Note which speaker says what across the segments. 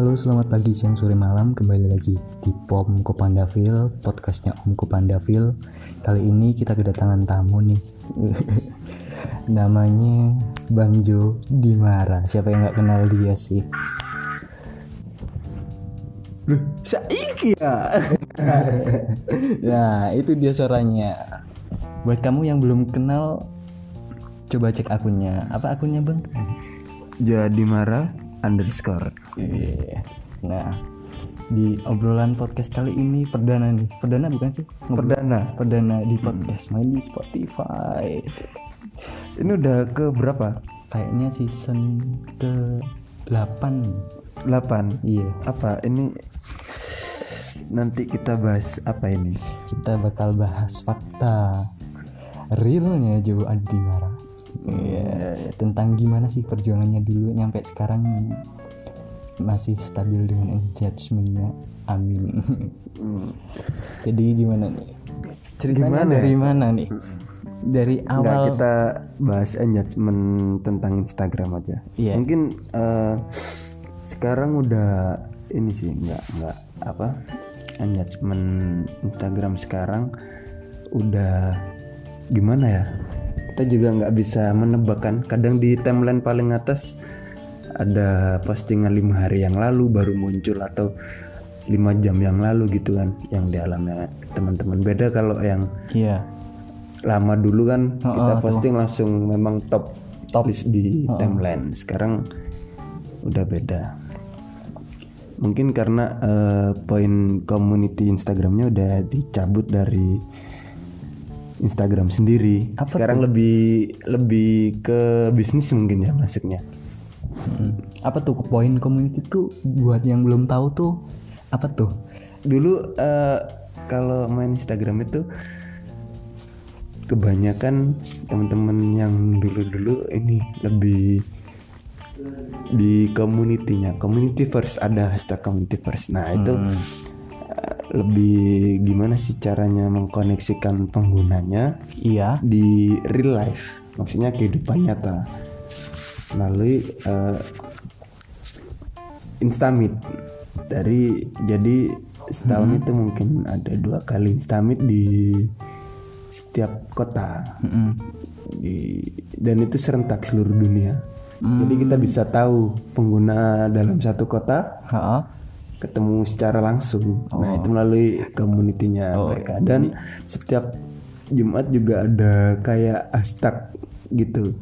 Speaker 1: Halo selamat pagi, siang, sore, malam. Kembali lagi di POM Kopandavil Podcastnya Om Kopandavil Kali ini kita kedatangan tamu nih. Namanya Bang Jo Dimara. Siapa yang gak kenal dia sih?
Speaker 2: Loh, saiki ya.
Speaker 1: Nah itu dia suaranya. Buat kamu yang belum kenal Coba cek akunnya. Apa akunnya bang?
Speaker 2: Jadi marah underscore.
Speaker 1: Iya. Nah, di obrolan podcast kali ini perdana nih. Perdana bukan sih? Ngobrol-
Speaker 2: Perdana.
Speaker 1: Perdana di podcast main di Spotify.
Speaker 2: Ini udah ke berapa?
Speaker 1: Kayaknya season ke 8
Speaker 2: 8.
Speaker 1: Iya,
Speaker 2: Apa ini nanti kita bahas apa ini?
Speaker 1: kita bakal bahas fakta realnya Jo Adimara. Iya, tentang gimana sih perjuangannya dulu nyampe sekarang masih stabil dengan engagementnya. Amin. Jadi gimana nih? Ceritanya
Speaker 2: Gimana
Speaker 1: dari mana nih? Dari
Speaker 2: Enggak
Speaker 1: awal
Speaker 2: kita bahas engagement tentang Instagram aja.
Speaker 1: Iya.
Speaker 2: Mungkin eh, sekarang udah ini sih enggak enggak apa? Engagement Instagram sekarang udah gimana ya? Kita juga nggak bisa menebak kan. Kadang di timeline paling atas ada postingan lima hari yang lalu baru muncul atau lima jam yang lalu gitu kan yang dialami teman-teman. Beda kalau yang
Speaker 1: Iya.
Speaker 2: lama dulu kan kita posting langsung memang top top. list di timeline. Sekarang udah beda. Mungkin karena eh, poin community Instagramnya udah dicabut dari Instagram sendiri. Sekarang lebih lebih ke bisnis mungkin ya masuknya
Speaker 1: Mm. Apa tuh poin community tuh buat yang belum tahu tuh? Apa tuh?
Speaker 2: dulu eh, kalau main Instagram itu kebanyakan teman-teman yang dulu-dulu ini lebih di community-nya. Community first ada hashtag community first. Nah itu eh, lebih gimana sih caranya mengkoneksikan penggunanya
Speaker 1: Iya.
Speaker 2: di real life? Maksudnya kehidupan nyata. Melalui eh, Instamit. Dari jadi setahun itu mungkin ada dua kali Instamit di setiap kota. Di dan itu serentak seluruh dunia. Jadi kita bisa tahu pengguna dalam satu kota
Speaker 1: Ha.
Speaker 2: Ketemu secara langsung. Nah, itu melalui community-nya mereka dan setiap Jumat juga ada kayak hashtag gitu.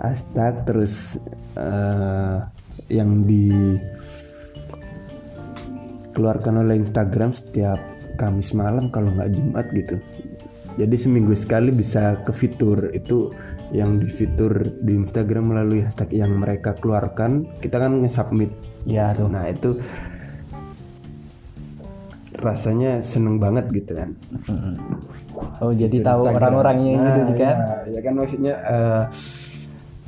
Speaker 2: Hashtag terus eh, yang di keluarkan oleh Instagram setiap Kamis malam kalau nggak Jumat gitu. Jadi seminggu sekali bisa ke fitur itu yang di fitur di Instagram melalui hashtag yang mereka keluarkan kita kan nge-submit
Speaker 1: Iya tuh.
Speaker 2: Nah itu rasanya seneng banget gitu kan.
Speaker 1: Oh jadi tahu orang-orangnya gitu
Speaker 2: Nah,
Speaker 1: kan?
Speaker 2: Ya, ya kan maksudnya eh,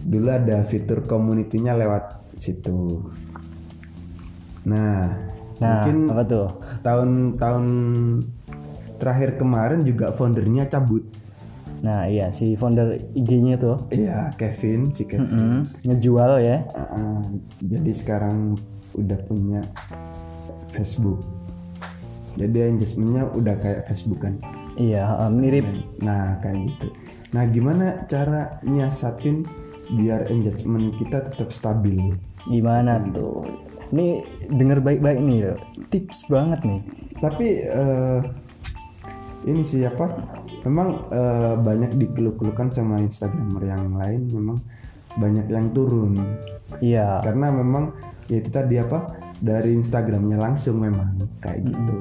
Speaker 2: dulu ada fitur community-nya lewat situ. Nah,
Speaker 1: Nah,
Speaker 2: mungkin
Speaker 1: apa tuh?
Speaker 2: tahun-tahun terakhir kemarin juga foundernya cabut.
Speaker 1: Nah iya si founder IG-nya tuh
Speaker 2: Iya, Kevin, si Kevin.
Speaker 1: mm, ngejual ya.
Speaker 2: Ah, jadi sekarang udah punya Facebook. Jadi engagementnya udah kayak Facebook kan.
Speaker 1: Iya uh, mirip.
Speaker 2: Nah kayak gitu. Nah gimana cara nyiasatin biar engagement kita tetap stabil?
Speaker 1: Gimana tuh? Ini denger baik-baik nih loh. Tips banget nih.
Speaker 2: Tapi eh, ini sih apa? Memang eh, banyak dikeluh-keluhkan sama Instagramer yang lain. Memang banyak yang turun
Speaker 1: Iya.
Speaker 2: karena memang ya itu tadi apa dari Instagramnya langsung memang kayak gitu.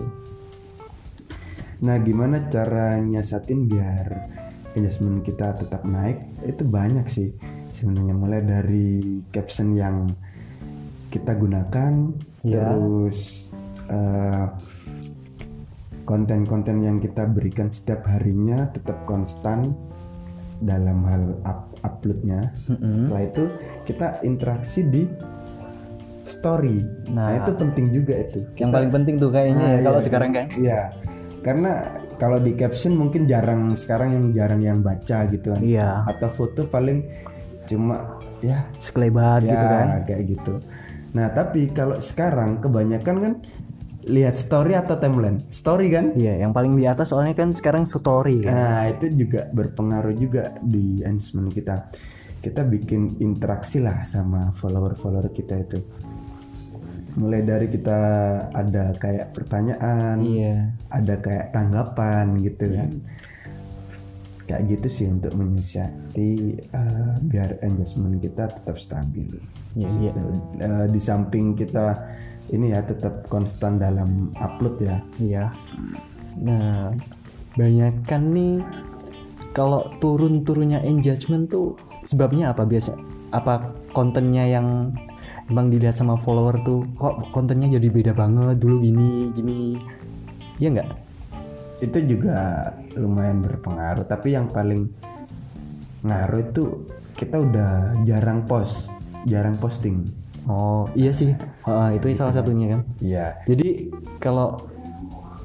Speaker 2: Nah gimana cara nyiasatin biar engagement kita tetap naik? Itu banyak sih sebenarnya mulai dari caption yang kita gunakan, terus eh, konten-konten yang kita berikan setiap harinya tetap konstan dalam hal up- uploadnya. Setelah itu kita interaksi di story. Nah, itu penting juga itu.
Speaker 1: Yang paling penting tuh kayaknya ya
Speaker 2: Nah,
Speaker 1: kalau
Speaker 2: iya,
Speaker 1: sekarang kan.
Speaker 2: Iya. Karena kalau di caption mungkin jarang sekarang yang jarang yang baca gitu kan.
Speaker 1: Iya.
Speaker 2: Atau foto paling cuma ya
Speaker 1: Sekelebat
Speaker 2: ya
Speaker 1: gitu kan.
Speaker 2: kayak gitu. Nah tapi kalau sekarang kebanyakan kan lihat story atau timeline. Story kan?
Speaker 1: Iya, yang paling di atas soalnya kan sekarang story kan.
Speaker 2: Nah itu juga berpengaruh juga di engagement kita. Kita bikin interaksi lah sama follower-follower kita itu. Mulai dari kita ada kayak pertanyaan,
Speaker 1: Iya.
Speaker 2: ada kayak tanggapan gitu kan. Kayak gitu sih untuk menyiasati eh, biar engagement kita tetap stabil.
Speaker 1: Iya, iya.
Speaker 2: Eh, di samping kita ini ya tetap konstan dalam upload ya.
Speaker 1: Iya. Nah, banyak kan nih kalau turun-turunnya engagement tuh sebabnya apa biasa? Apa kontennya yang emang dilihat sama follower tuh kok kontennya jadi beda banget dulu gini gini. Iya nggak?
Speaker 2: itu juga lumayan berpengaruh tapi yang paling ngaruh itu kita udah jarang post jarang posting
Speaker 1: Oh iya sih, Ah, itu salah satunya kan.
Speaker 2: iya.
Speaker 1: Jadi kalau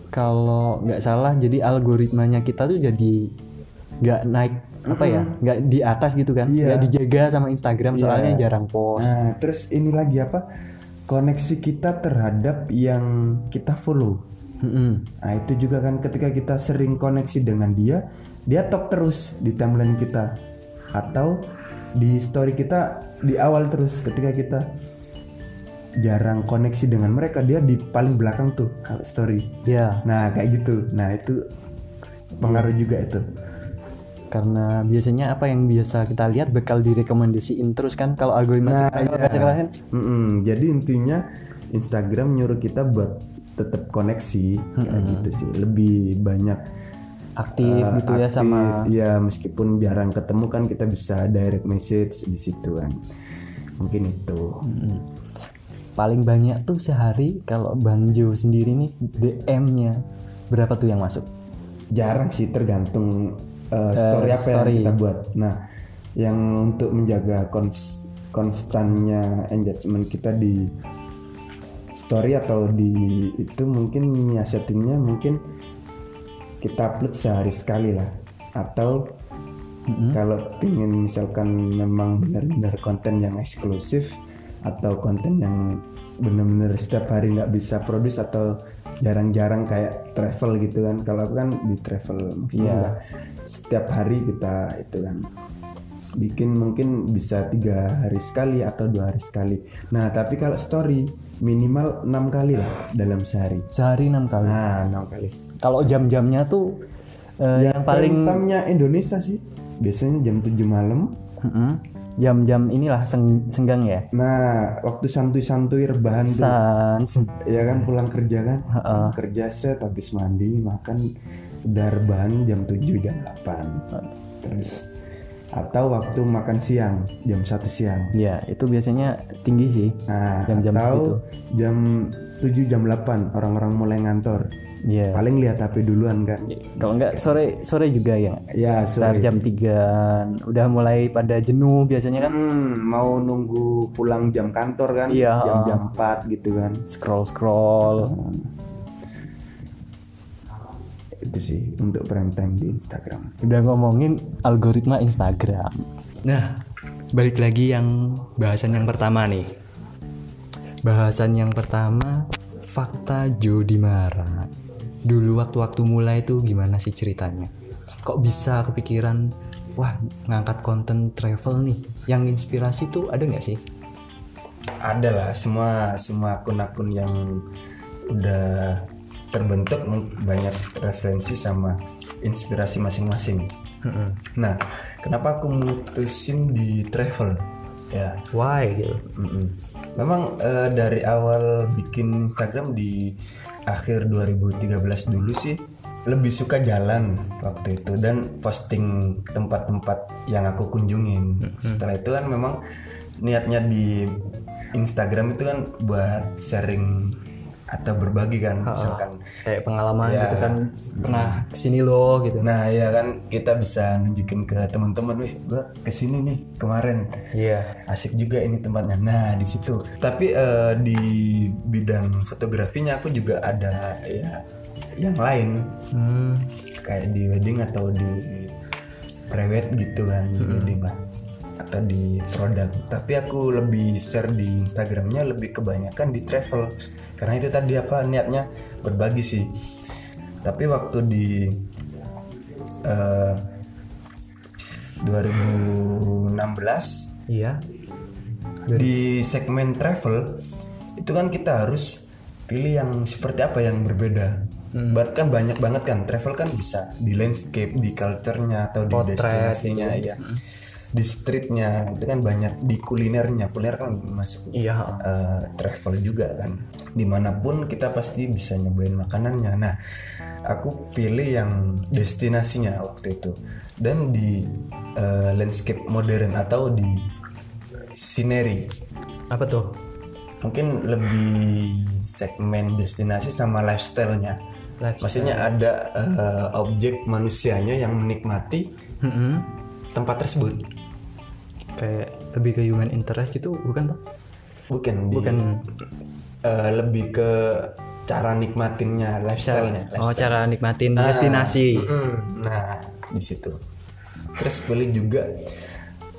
Speaker 1: kalau nggak salah jadi algoritmanya kita tuh jadi nggak naik apa ya nggak di atas gitu kan.
Speaker 2: Iya.
Speaker 1: dijaga sama Instagram soalnya jarang post.
Speaker 2: Nah terus ini lagi apa? Koneksi kita terhadap yang kita follow.
Speaker 1: Mm-mm.
Speaker 2: nah itu juga kan ketika kita sering koneksi dengan dia dia top terus di timeline kita. Atau di story kita di awal terus ketika kita jarang koneksi dengan mereka dia di paling belakang tuh kalau story.
Speaker 1: Ya
Speaker 2: nah kayak gitu. Nah itu pengaruh juga itu.
Speaker 1: Karena biasanya apa yang biasa kita lihat bakal direkomendasiin terus kan kalau algoritma sekarang
Speaker 2: iya. Mm-mm. jadi intinya Instagram nyuruh kita buat tetap koneksi kayak gitu sih. Lebih banyak
Speaker 1: aktif
Speaker 2: uh,
Speaker 1: gitu ya
Speaker 2: aktif.
Speaker 1: sama
Speaker 2: ya meskipun jarang ketemu kan kita bisa direct message di situ kan. Mungkin itu.
Speaker 1: Paling banyak tuh sehari kalau Bang Jo sendiri nih DM-nya berapa tuh yang masuk?
Speaker 2: Jarang sih tergantung uh, story apa
Speaker 1: story.
Speaker 2: yang kita buat. Nah yang untuk menjaga kons konstannya engagement kita di story atau di itu mungkin nyiasatinnya mungkin kita upload sehari sekali lah. Atau kalau pingin misalkan memang benar-benar konten yang eksklusif atau konten yang benar-benar setiap hari nggak bisa produce atau jarang-jarang kayak travel gitu kan. Kalau aku kan di travel maksudnya nggak setiap hari kita itu kan. Bikin mungkin bisa tiga hari sekali atau dua hari sekali. Nah tapi kalau story minimal enam kali lah dalam sehari.
Speaker 1: Sehari enam kali.
Speaker 2: Nah enam kali.
Speaker 1: Kalau jam-jamnya tuh eh, yang paling
Speaker 2: utamanya Indonesia sih. Biasanya jam 7 malam.
Speaker 1: Mm-mm. jam-jam inilah seng- senggang ya?
Speaker 2: Nah waktu santuy-santuy rebahan tuh.
Speaker 1: Sans
Speaker 2: ya kan pulang kerja kan? Kerja set habis mandi makan udah rebahan jam 7 jam 8 terus atau waktu makan siang jam 1 siang
Speaker 1: ya itu biasanya tinggi sih
Speaker 2: nah
Speaker 1: Jam-jam
Speaker 2: atau
Speaker 1: segitu.
Speaker 2: jam 7 jam 8 orang-orang mulai ngantor
Speaker 1: Iya.
Speaker 2: paling lihat HP duluan kan
Speaker 1: Kalau enggak sore sore juga ya.
Speaker 2: ya
Speaker 1: Sekitar jam 3 udah mulai pada jenuh biasanya kan
Speaker 2: Hmm, mau nunggu pulang jam kantor kan
Speaker 1: Iya.
Speaker 2: jam-jam 4 gitu kan
Speaker 1: scroll scroll.
Speaker 2: Itu sih untuk prime time di Instagram
Speaker 1: Udah ngomongin algoritma Instagram. Nah, balik lagi yang bahasan yang pertama nih. Bahasan yang pertama fakta Jody Mara. Dulu waktu-waktu mulai itu gimana sih ceritanya? Kok bisa kepikiran wah ngangkat konten travel nih? Yang inspirasi tuh ada nggak sih?
Speaker 2: ada lah semua semua akun-akun yang udah terbentuk banyak referensi sama inspirasi masing-masing. Nah, kenapa aku mutusin di travel? Ya,
Speaker 1: Why gitu?
Speaker 2: mm-mm. memang eh, dari awal bikin Instagram di akhir 2013 dulu sih lebih suka jalan waktu itu dan posting tempat-tempat yang aku kunjungin. Setelah itu kan memang niatnya di Instagram itu kan buat sharing atau berbagi kan, misalkan
Speaker 1: Kayak pengalaman
Speaker 2: Ya.
Speaker 1: gitu kan pernah ke sini loh gitu.
Speaker 2: Nah ya kan kita bisa nunjukin ke teman-teman, wih gua ke sini nih kemarin,
Speaker 1: Iya.
Speaker 2: asik juga ini tempatnya. Nah di situ. Tapi eh, di bidang fotografinya aku juga ada ya yang lain,
Speaker 1: Hmm.
Speaker 2: kayak di wedding atau di private gitu kan, di wedding lah. atau di produk tapi aku lebih share di Instagramnya lebih kebanyakan di travel karena itu tadi apa niatnya berbagi sih tapi waktu di eh, 2016
Speaker 1: Iya.
Speaker 2: di segmen travel itu kan kita harus pilih yang seperti apa yang berbeda. Bahkan banyak banget kan travel kan bisa di landscape, di culture-nya atau di destinasinya ya. Di streetnya itu kan banyak di kulinernya, kuliner kan masuk
Speaker 1: Iya.
Speaker 2: eh, travel juga kan. Di mana pun kita pasti bisa nyobain makanannya. Nah, aku pilih yang destinasinya waktu itu dan di eh, landscape modern atau di scenery
Speaker 1: Apa tuh?
Speaker 2: mungkin lebih segmen destinasi sama lifestyle-nya.
Speaker 1: Lifestyle.
Speaker 2: Maksudnya ada eh, objek manusianya yang menikmati
Speaker 1: Mm-mm.
Speaker 2: tempat tersebut.
Speaker 1: Kayak lebih ke human interest gitu, bukan tuh?
Speaker 2: Bukan di
Speaker 1: Bukan
Speaker 2: eh, lebih ke cara nikmatinnya, lifestyle-nya.
Speaker 1: oh cara nikmatin destinasi.
Speaker 2: Mm, Nah, di situ. Terus pilih juga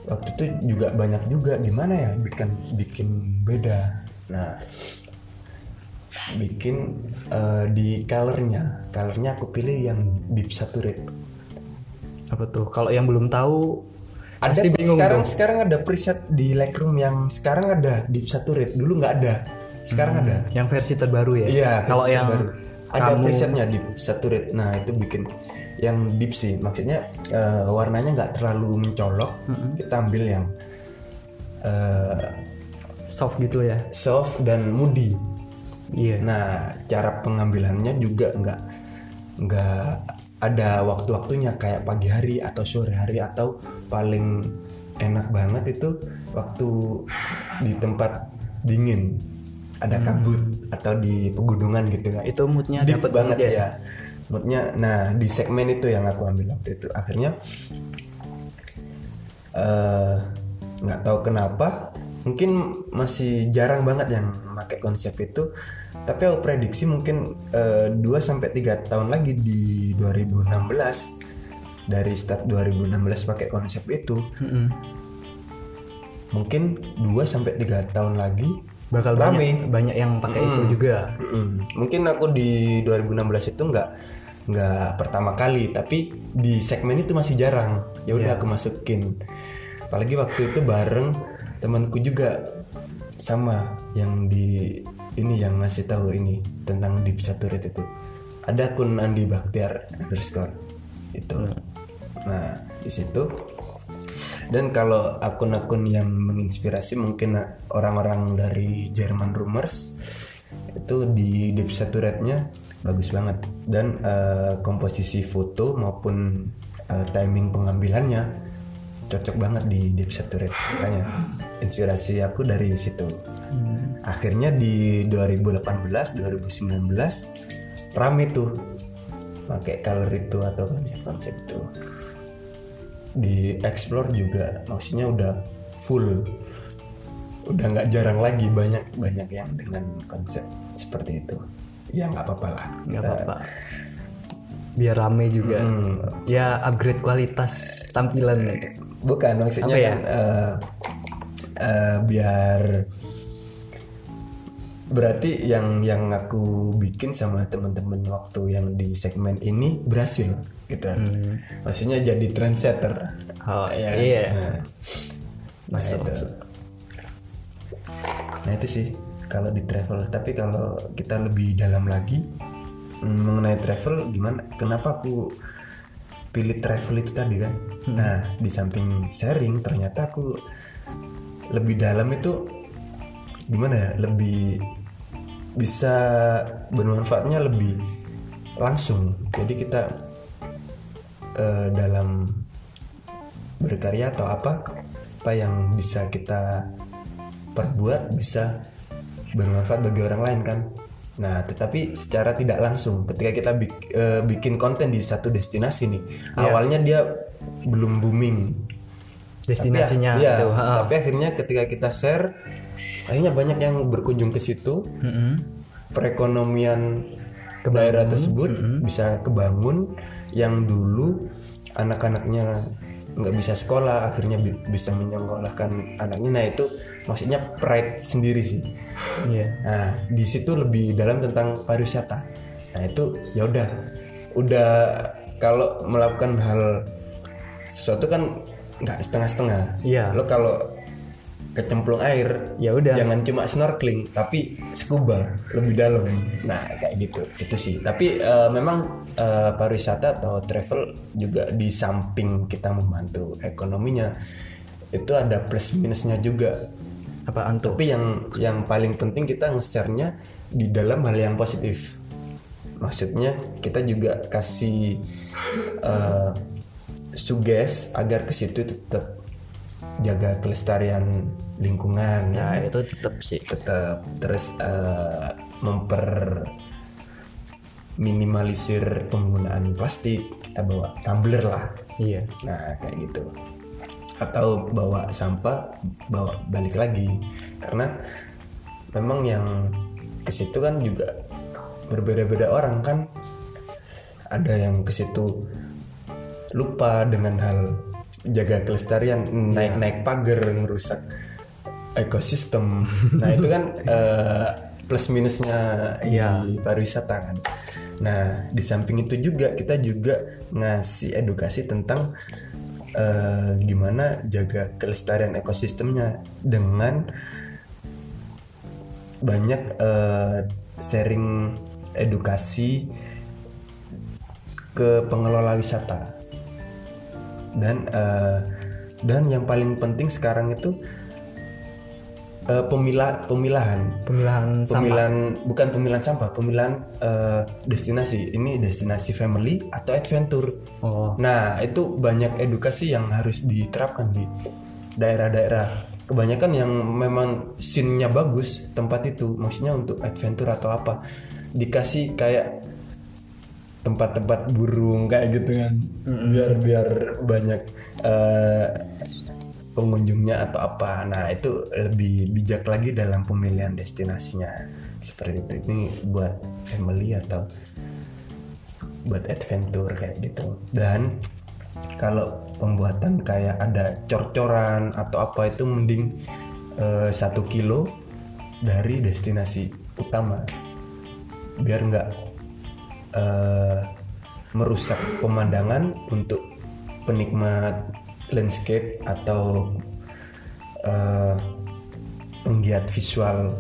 Speaker 2: waktu itu juga banyak juga gimana ya bikin bikin beda. Nah, bikin eh, di colornya, colornya aku pilih yang deep saturate.
Speaker 1: Apa tuh? Kalau yang belum tahu
Speaker 2: Ada
Speaker 1: pasti bingung
Speaker 2: sekarang
Speaker 1: dong.
Speaker 2: sekarang ada preset di Lightroom yang sekarang ada deep saturate, dulu nggak ada. Sekarang ada.
Speaker 1: Yang versi terbaru ya.
Speaker 2: Iya,
Speaker 1: Kalau yang
Speaker 2: terbaru. ada
Speaker 1: kamu
Speaker 2: presetnya di saturate. Nah itu bikin yang deep sih, maksudnya eh, warnanya nggak terlalu mencolok. Kita ambil yang eh,
Speaker 1: soft gitu ya.
Speaker 2: soft dan moody.
Speaker 1: Iya.
Speaker 2: Nah cara pengambilannya juga nggak nggak ada waktu-waktunya kayak pagi hari atau sore hari atau paling enak banget itu waktu di tempat dingin. Ada kabut atau di pegunungan gitu kan
Speaker 1: Itu moodnya dapat
Speaker 2: banget
Speaker 1: ya.
Speaker 2: ya. Moodnya, nah di segmen itu yang aku ambil waktu itu. Akhirnya eh, nggak tahu kenapa mungkin masih jarang banget yang pakai konsep itu tapi aku prediksi mungkin 2 sampai 3 tahun lagi di 2016 dari start 2016 pakai konsep itu
Speaker 1: Mm-mm.
Speaker 2: mungkin 2 sampai 3 tahun lagi
Speaker 1: Bakal
Speaker 2: Rame.
Speaker 1: banyak banyak yang pakai itu juga.
Speaker 2: Mm-mm. Mungkin aku di 2016 itu nggak nggak pertama kali, tapi di segmen itu masih jarang. Ya udah aku masukin. Apalagi waktu itu bareng temanku juga sama yang di ini yang ngasih tahu ini tentang deep saturate itu. Ada akun Andi Baktiar underscore. Itu. Nah di situ. Dan kalau akun-akun yang menginspirasi mungkin orang-orang dari German Rumors itu di deep saturate-nya bagus banget. Dan eh, komposisi foto maupun eh, timing pengambilannya cocok banget di deep saturate. Makanya inspirasi aku dari situ akhirnya di 2018 2019 rame tuh pakai color itu atau konsep-konsep itu. Di explore juga maksudnya udah full. Udah nggak jarang lagi banyak banyak yang dengan konsep seperti itu. Ya nggak apa-apa lah.
Speaker 1: Nggak apa-apa. Biar rame juga. Ya upgrade kualitas tampilan.
Speaker 2: Bukan maksudnya
Speaker 1: Apa ya?
Speaker 2: kan eh, eh, biar berarti yang yang aku bikin sama teman-teman waktu yang di segmen ini berhasil gitu. Maksudnya jadi trendsetter.
Speaker 1: Oh
Speaker 2: Ya,
Speaker 1: iya.
Speaker 2: Nah, nah,
Speaker 1: Masuk,
Speaker 2: itu.
Speaker 1: masuk.
Speaker 2: Nah, itu sih kalau di travel. Tapi kalau kita lebih dalam lagi mm, mengenai travel gimana? Kenapa aku pilih travel itu tadi kan? Nah di samping sharing ternyata aku lebih dalam itu gimana ya? Lebih bisa bermanfaatnya lebih langsung. Jadi kita eh, dalam berkarya atau apa apa yang bisa kita perbuat bisa bermanfaat bagi orang lain kan? Nah tetapi secara tidak langsung ketika kita bik- eh, bikin konten di satu destinasi nih awalnya dia belum booming.
Speaker 1: Destinasinya
Speaker 2: tapi, ya,
Speaker 1: itu
Speaker 2: ya, tapi akhirnya ketika kita share akhirnya banyak yang berkunjung ke situ.
Speaker 1: Mm-mm.
Speaker 2: perekonomian daerah tersebut bisa kebangun yang dulu anak-anaknya nggak bisa sekolah akhirnya bi- bisa menyekolahkan anaknya. Nah itu maksudnya pride sendiri sih.
Speaker 1: Iya.
Speaker 2: nah di situ lebih dalam tentang pariwisata. Nah itu ya udah. Udah kalau melakukan hal sesuatu kan nggak setengah-setengah.
Speaker 1: Iya.
Speaker 2: lo kalau kecemplung air.
Speaker 1: Ya udah.
Speaker 2: jangan cuma snorkeling tapi scuba lebih dalam. Nah kayak gitu. Itu sih. Tapi eh, memang eh, pariwisata atau travel juga di samping kita membantu ekonominya itu ada plus minusnya juga.
Speaker 1: Apaan tuh?
Speaker 2: tapi yang yang paling penting kita nge-share-nya di dalam hal yang positif. Maksudnya kita juga kasih eh, suges agar ke situ tetap jaga kelestarian lingkungan ya
Speaker 1: Nah, itu tetap sih.
Speaker 2: tetap terus eh, memper minimalisir penggunaan plastik kita bawa tumbler lah.
Speaker 1: Iya.
Speaker 2: nah kayak gitu. Atau bawa sampah bawa balik lagi. Karena memang yang ke situ kan juga berbeda-beda orang kan? Ada yang ke situ lupa dengan hal jaga kelestarian naik-naik pagar ngerusak ekosistem. Nah itu kan eh, plus minusnya
Speaker 1: Iya.
Speaker 2: di pariwisata kan. Nah di samping itu juga kita juga ngasih edukasi tentang eh, gimana jaga kelestarian ekosistemnya dengan banyak eh, sharing edukasi ke pengelola wisata dan eh, dan yang paling penting sekarang itu eh, pemilah pemilahan.
Speaker 1: Pemilahan sampah.
Speaker 2: pemilihan bukan pemilihan sampah pemilihan eh, destinasi. Ini destinasi family atau adventure.
Speaker 1: Oh.
Speaker 2: nah itu banyak edukasi yang harus diterapkan di daerah-daerah. Kebanyakan yang memang scene-nya bagus tempat itu. Maksudnya untuk adventure atau apa. Dikasih kayak tempat-tempat burung kayak gitu kan. Biar biar banyak eh, pengunjungnya atau apa. Nah itu lebih bijak lagi dalam pemilihan destinasinya. Seperti itu. Ini buat family atau buat adventure kayak gitu. Dan kalau pembuatan kayak ada cor-coran atau apa itu mending eh, satu kilo dari destinasi utama. Biar nggak eh, merusak pemandangan untuk penikmat landscape atau eh, penggiat visual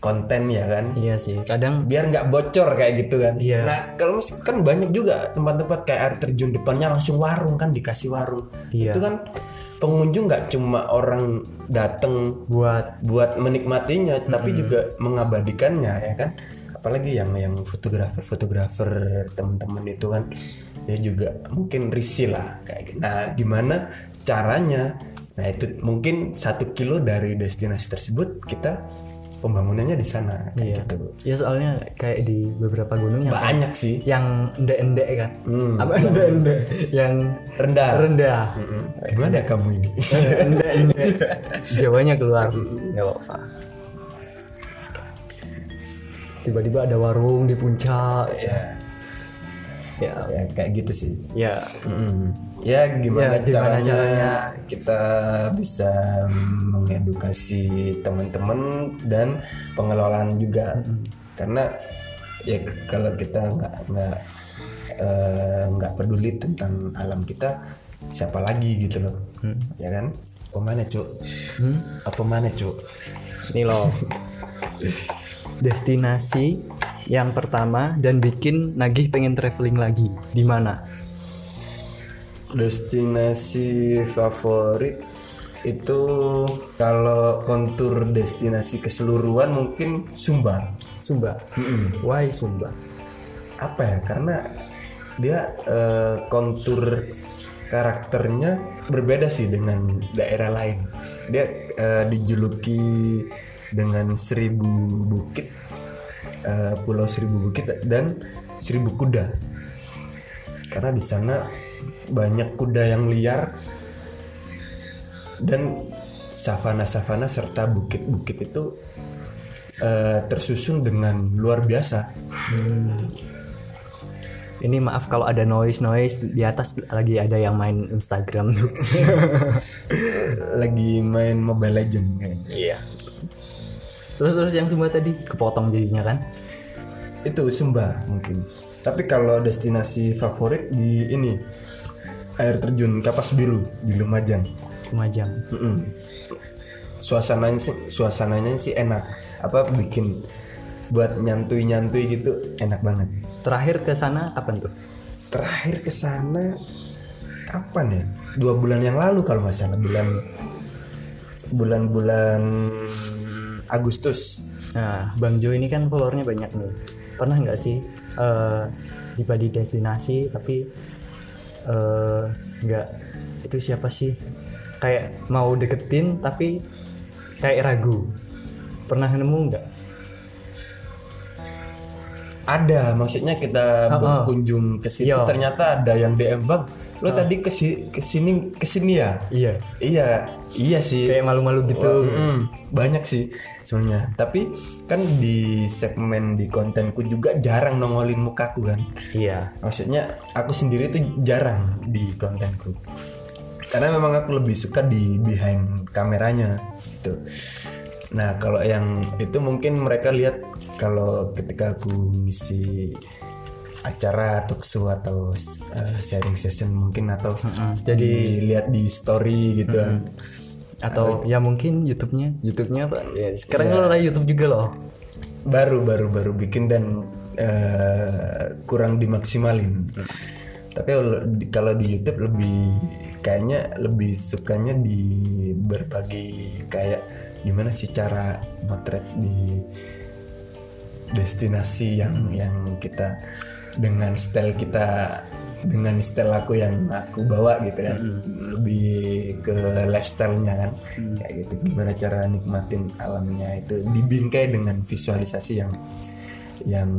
Speaker 2: konten ya kan
Speaker 1: Iya sih. Kadang
Speaker 2: biar nggak bocor kayak gitu kan.
Speaker 1: Iya.
Speaker 2: Nah kalau kan banyak juga tempat-tempat kayak air terjun depannya langsung warung kan dikasih warung.
Speaker 1: Iya.
Speaker 2: Itu kan pengunjung nggak cuma orang datang
Speaker 1: buat
Speaker 2: buat menikmatinya, tapi juga mengabadikannya ya kan. Apalagi yang yang fotografer-fotografer teman-teman itu kan dia juga mungkin risih lah kayak gitu. Nah gimana caranya? Nah itu mungkin satu kilo dari destinasi tersebut kita pembangunannya di sana kayak
Speaker 1: Iya.
Speaker 2: gitu.
Speaker 1: Ya soalnya kayak di beberapa gunung yang
Speaker 2: Banyak sih.
Speaker 1: yang endek-endek kan.
Speaker 2: Hmm.
Speaker 1: Apa endek-endek? yang
Speaker 2: Rendah.
Speaker 1: rendah.
Speaker 2: Mm-mm. Gimana kamu ini?
Speaker 1: endek-endek. Jawanya keluar. Enggak apa-apa. Tiba-tiba ada warung di puncak.
Speaker 2: ya,
Speaker 1: Ya.
Speaker 2: ya kayak gitu sih.
Speaker 1: Ya.
Speaker 2: Mm. Ya gimana,
Speaker 1: Ya, gimana
Speaker 2: caranya,
Speaker 1: caranya?
Speaker 2: kita bisa mengedukasi teman-teman dan pengelolaan juga karena ya kalau kita nggak nggak eh, nggak peduli tentang alam kita siapa lagi gitu loh ya kan apa mana cuk apa mana cuk
Speaker 1: Ini loh. Destinasi yang pertama dan bikin nagih pengen traveling lagi. Di mana?
Speaker 2: Destinasi favorit itu kalau kontur destinasi keseluruhan mungkin Sumba.
Speaker 1: Sumba. Why Sumba?
Speaker 2: Apa ya? Karena dia eh, kontur karakternya berbeda sih dengan daerah lain. Dia eh, dijuluki dengan seribu bukit, eh, pulau seribu bukit dan seribu kuda. Karena di sana banyak kuda yang liar dan savana-savana serta bukit-bukit itu eh, tersusun dengan luar biasa.
Speaker 1: Ini maaf kalau ada noise noise di atas lagi ada yang main Instagram tuh.
Speaker 2: lagi main Mobile Legend kayaknya.
Speaker 1: Iya. Terus terus yang Sumba tadi kepotong jadinya kan?
Speaker 2: itu Sumba mungkin tapi kalau destinasi favorit di ini air terjun Kapas Biru di Lumajang
Speaker 1: Lumajang.
Speaker 2: Mm-mm. suasananya sih suasananya sih enak apa bikin buat nyantui nyantui gitu enak banget
Speaker 1: Terakhir ke sana kapan tuh?
Speaker 2: terakhir ke sana kapan ya dua bulan yang lalu kalau nggak salah bulan bulan-bulan Agustus
Speaker 1: Nah, Bang Jo ini kan followernya banyak nih. Pernah nggak sih eh tiba di destinasi tapi eh nggak itu siapa sih? Kayak mau deketin tapi kayak ragu. Pernah nemu nggak?
Speaker 2: ada maksudnya kita berkunjung ke situ
Speaker 1: Iya.
Speaker 2: ternyata ada yang DM bang lo tadi ke ke sini ke sini ya?
Speaker 1: Iya.
Speaker 2: iya iya sih.
Speaker 1: Kayak malu-malu gitu.
Speaker 2: Mm, banyak sih sebenarnya. Tapi kan di segmen di kontenku juga jarang nongolin mukaku kan.
Speaker 1: Iya.
Speaker 2: maksudnya aku sendiri tuh jarang di kontenku. Karena memang aku lebih suka di behind kameranya gitu. Nah kalau yang itu mungkin mereka lihat kalau ketika aku ngisi acara talk show atau uh, sharing session mungkin atau
Speaker 1: Jadi
Speaker 2: dilihat di story gitu. Kan
Speaker 1: atau ya mungkin YouTube-nya, YouTube-nya apa? Ya, sekarang lo lah YouTube juga loh.
Speaker 2: baru baru baru bikin dan eh, kurang dimaksimalin. Tapi kalau di- kalau di YouTube lebih kayaknya lebih sukanya di berbagi kayak gimana sih cara motret di destinasi yang yang kita dengan style kita dengan style aku yang aku bawa gitu kan lebih ke lifestyle-nya kan. Kayak gitu. Gimana cara nikmatin alamnya itu. Dibingkai dengan visualisasi yang yang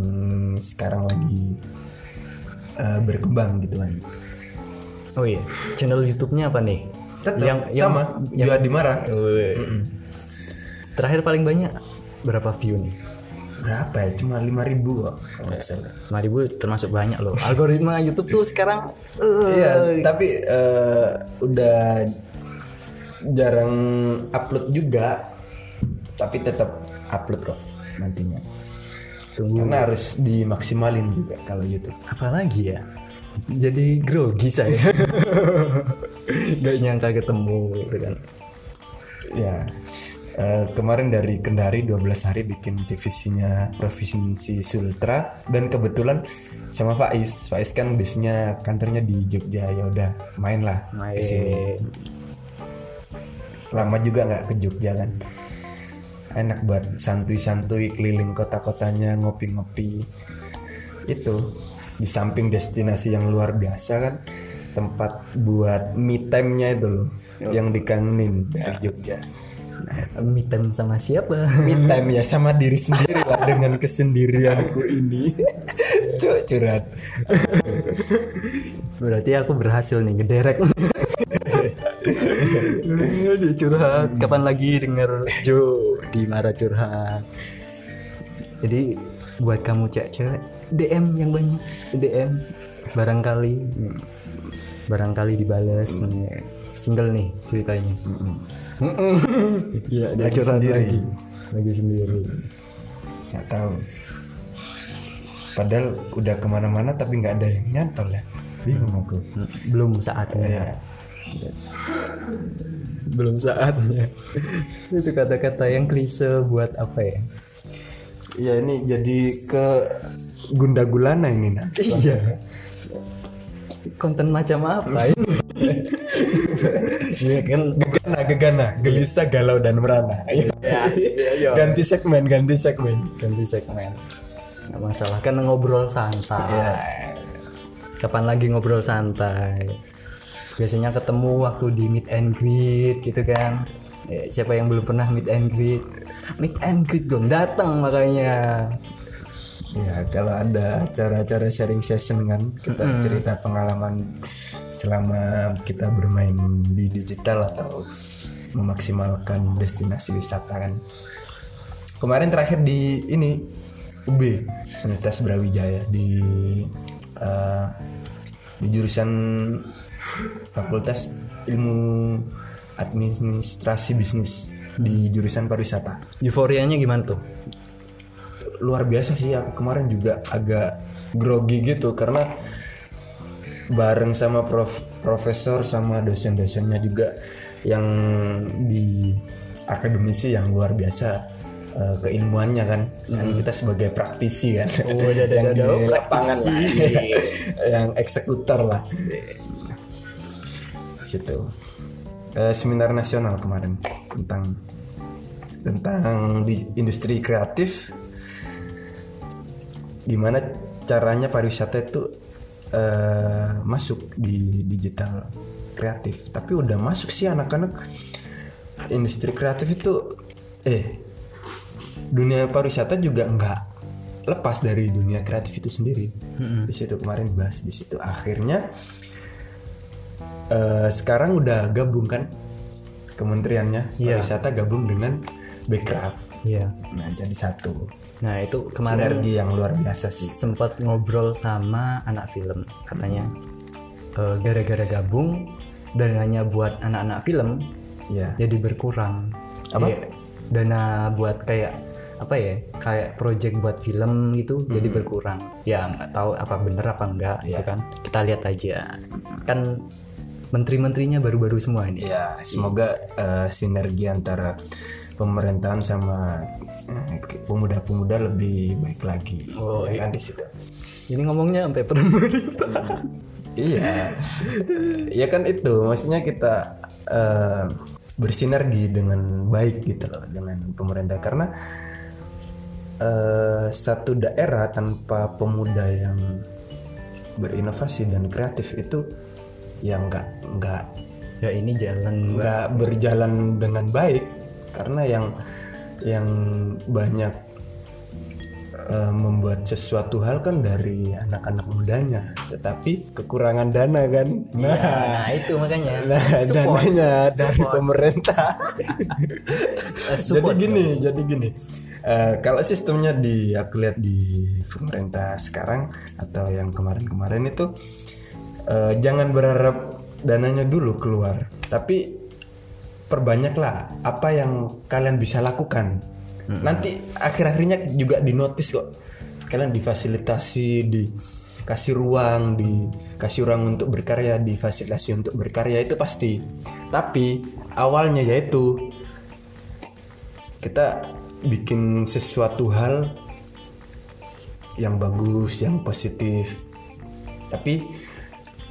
Speaker 2: sekarang lagi eh, berkembang gitu kan.
Speaker 1: Oh iya, channel YouTube-nya apa nih?
Speaker 2: Tetap
Speaker 1: yang yang
Speaker 2: sama. Jua Dimara
Speaker 1: Wih. Terakhir paling banyak berapa view nih?
Speaker 2: Berapa ya cuma 5000 kok kalau nggak salah
Speaker 1: 5000 termasuk banyak loh. Algoritma YouTube tuh sekarang eh,
Speaker 2: Iya, tapi eh, udah jarang upload juga, tapi tetap upload kok nantinya.
Speaker 1: tunggu
Speaker 2: Karena harus dimaksimalin juga kalau YouTube.
Speaker 1: apa lagi ya? Jadi grogi saya. Gak nyangka ketemu gitu kan.
Speaker 2: Ya, eh, kemarin dari Kendari 12 hari bikin TVC-nya Provinsi Sultra. Dan kebetulan sama Faiz. Faiz kan biasanya kantornya di Jogja. Ya udah main lah ke sini. lama juga nggak ke Jogja kan. Enak buat santuy-santuy keliling kota-kotanya ngopi-ngopi. Itu di samping destinasi yang luar biasa kan tempat buat me time-nya itu loh yang dikangenin dari Jogja. nah,
Speaker 1: Me time sama siapa?
Speaker 2: me time ya sama diri sendiri lah dengan kesendirianku ini. Cuk, curhat.
Speaker 1: Berarti aku berhasil nih ngederek. Dia curhat. Kapan lagi denger Jo di marah curhat? Jadi buat kamu cewek-cewek DM yang banyak. DM barangkali. Barangkali dibales single nih ceritanya
Speaker 2: ya
Speaker 1: dia
Speaker 2: lagi sendiri.
Speaker 1: lagi. Lagi sendiri.
Speaker 2: Nggak tahu. Padahal udah ke mana-mana tapi nggak ada yang nyantol ya. Bingung aku.
Speaker 1: Belum saatnya.
Speaker 2: Ya
Speaker 1: belum saatnya. Itu kata-kata yang klise buat apa ya?
Speaker 2: Ya ini jadi ke gunda gulana ini nanti
Speaker 1: iya konten macam apa? Ini Iya kan?
Speaker 2: Gegana gegana gelisah galau dan merana.
Speaker 1: Iya.
Speaker 2: ganti segmen ganti segmen
Speaker 1: ganti segmen. Nggak masalah kan ngobrol santai. Kapan lagi ngobrol santai? Biasanya ketemu waktu di meet and greet gitu kan. Eh, siapa yang belum pernah meet and greet? Meet and greet dong datang makanya
Speaker 2: ya kalau ada acara-acara sharing session kan kita cerita pengalaman selama kita bermain di digital atau memaksimalkan destinasi wisata kan kemarin terakhir di ini UB Universitas Brawijaya di eh, di jurusan Fakultas Ilmu Administrasi Bisnis di jurusan pariwisata.
Speaker 1: Euforianya gimana tuh?
Speaker 2: Luar biasa sih aku kemarin juga agak grogi gitu karena bareng sama prof, profesor sama dosen-dosennya juga yang di akademisi yang luar biasa eh, keilmuannya kan. Kan kita sebagai praktisi kan.
Speaker 1: Oh, ada- ada-
Speaker 2: yang di
Speaker 1: oh,
Speaker 2: lapangan lah.
Speaker 1: praktisi.
Speaker 2: yang eksekutor lah. Situ. Eh, seminar nasional kemarin tentang tentang di industri kreatif gimana caranya pariwisata itu eh, masuk di digital kreatif. Tapi udah masuk sih anak-anak. Industri kreatif itu eh dunia pariwisata juga nggak lepas dari dunia kreatif itu sendiri. Di situ kemarin bahas di situ akhirnya eh, sekarang udah gabung kan kementeriannya
Speaker 1: Iya.
Speaker 2: pariwisata gabung dengan Backcraft.
Speaker 1: Iya.
Speaker 2: nah jadi satu
Speaker 1: Nah itu kemarin
Speaker 2: sinergi yang luar biasa sih
Speaker 1: sempat ngobrol sama anak film katanya eh, gara-gara gabung dan hanya buat anak-anak film
Speaker 2: ya
Speaker 1: jadi berkurang.
Speaker 2: Apa?
Speaker 1: Kayak dana buat kayak apa ya kayak project buat film gitu jadi berkurang. Ya nggak tahu apa bener apa enggak gitu kan. Kita lihat aja. Kan menteri-menterinya baru-baru semua ini.
Speaker 2: ya semoga eh, sinergi antara pemerintahan sama eh, pemuda-pemuda lebih baik lagi.
Speaker 1: Oh,
Speaker 2: ya kan di situ.
Speaker 1: Ini ngomongnya sampai pemerintah.
Speaker 2: iya. Ya kan itu maksudnya kita eh, bersinergi dengan baik gitu loh dengan pemerintah. Karena eh, satu daerah tanpa pemuda yang berinovasi dan kreatif itu ya nggak nggak
Speaker 1: ya ini jalan
Speaker 2: nggak berjalan dengan baik karena yang yang banyak eh, membuat sesuatu hal kan dari anak-anak mudanya. Tetapi kekurangan dana kan? Nah
Speaker 1: Nah itu makanya.
Speaker 2: nah
Speaker 1: Support.
Speaker 2: dananya dari pemerintah.
Speaker 1: Eh,
Speaker 2: jadi
Speaker 1: support.
Speaker 2: gini jadi gini. Eh, kalau sistemnya di aku lihat di pemerintah sekarang atau yang kemarin-kemarin itu eh, jangan berharap dananya dulu keluar. Tapi perbanyaklah apa yang kalian bisa lakukan. Nanti akhir-akhirnya juga dinotis kok. Kalian difasilitasi dikasih ruang dikasih ruang untuk berkarya difasilitasi untuk berkarya itu pasti. Tapi awalnya yaitu kita bikin sesuatu hal yang bagus, yang positif. Tapi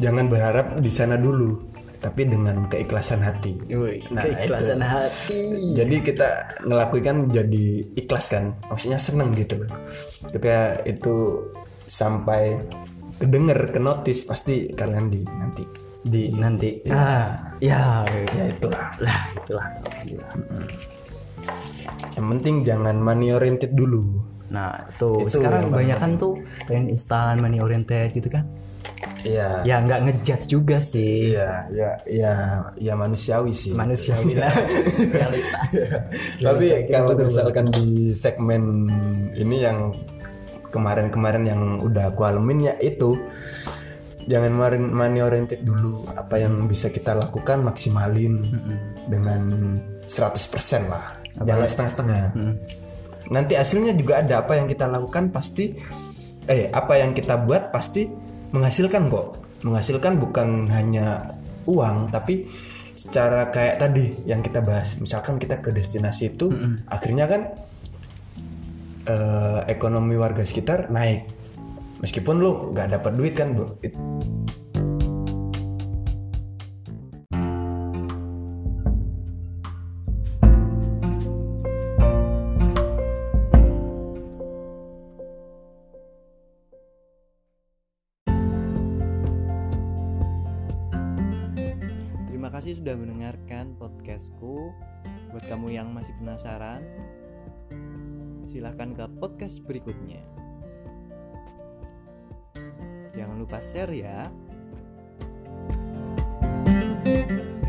Speaker 2: jangan berharap di sana dulu, tapi dengan keikhlasan hati.
Speaker 1: Wih,
Speaker 2: Nah,
Speaker 1: keikhlasan hati.
Speaker 2: Jadi kita ngelakukan jadi ikhlas kan, maksudnya seneng gitu loh. Ketika itu sampai kedenger ke notis pasti kalian di nanti.
Speaker 1: Di nanti. Ah, ya.
Speaker 2: Ya itulah.
Speaker 1: Lah, itulah.
Speaker 2: Yang penting jangan money oriented dulu.
Speaker 1: Nah, tuh
Speaker 2: Itu
Speaker 1: sekarang kebanyakan tuh pengen instan money oriented gitu kan.
Speaker 2: Iya.
Speaker 1: Ya nggak ngejudge juga sih.
Speaker 2: Iya, ya, ya, ya manusiawi sih.
Speaker 1: Manusiawi lah. Realitas.
Speaker 2: Tapi kalau misalkan di segmen ini yang kemarin-kemarin yang udah aku alamin ya itu jangan money oriented dulu apa yang bisa kita lakukan maksimalin dengan 100% lah jangan setengah-setengah nanti hasilnya juga ada apa yang kita lakukan pasti eh apa yang kita buat pasti menghasilkan kok. Menghasilkan bukan hanya uang tapi secara kayak tadi yang kita bahas. Misalkan kita ke destinasi itu akhirnya kan eh, ekonomi warga sekitar naik. Meskipun lu nggak dapat duit kan bro
Speaker 1: podcastku. Buat kamu yang masih penasaran, silahkan ke podcast berikutnya. Jangan lupa share ya. thank you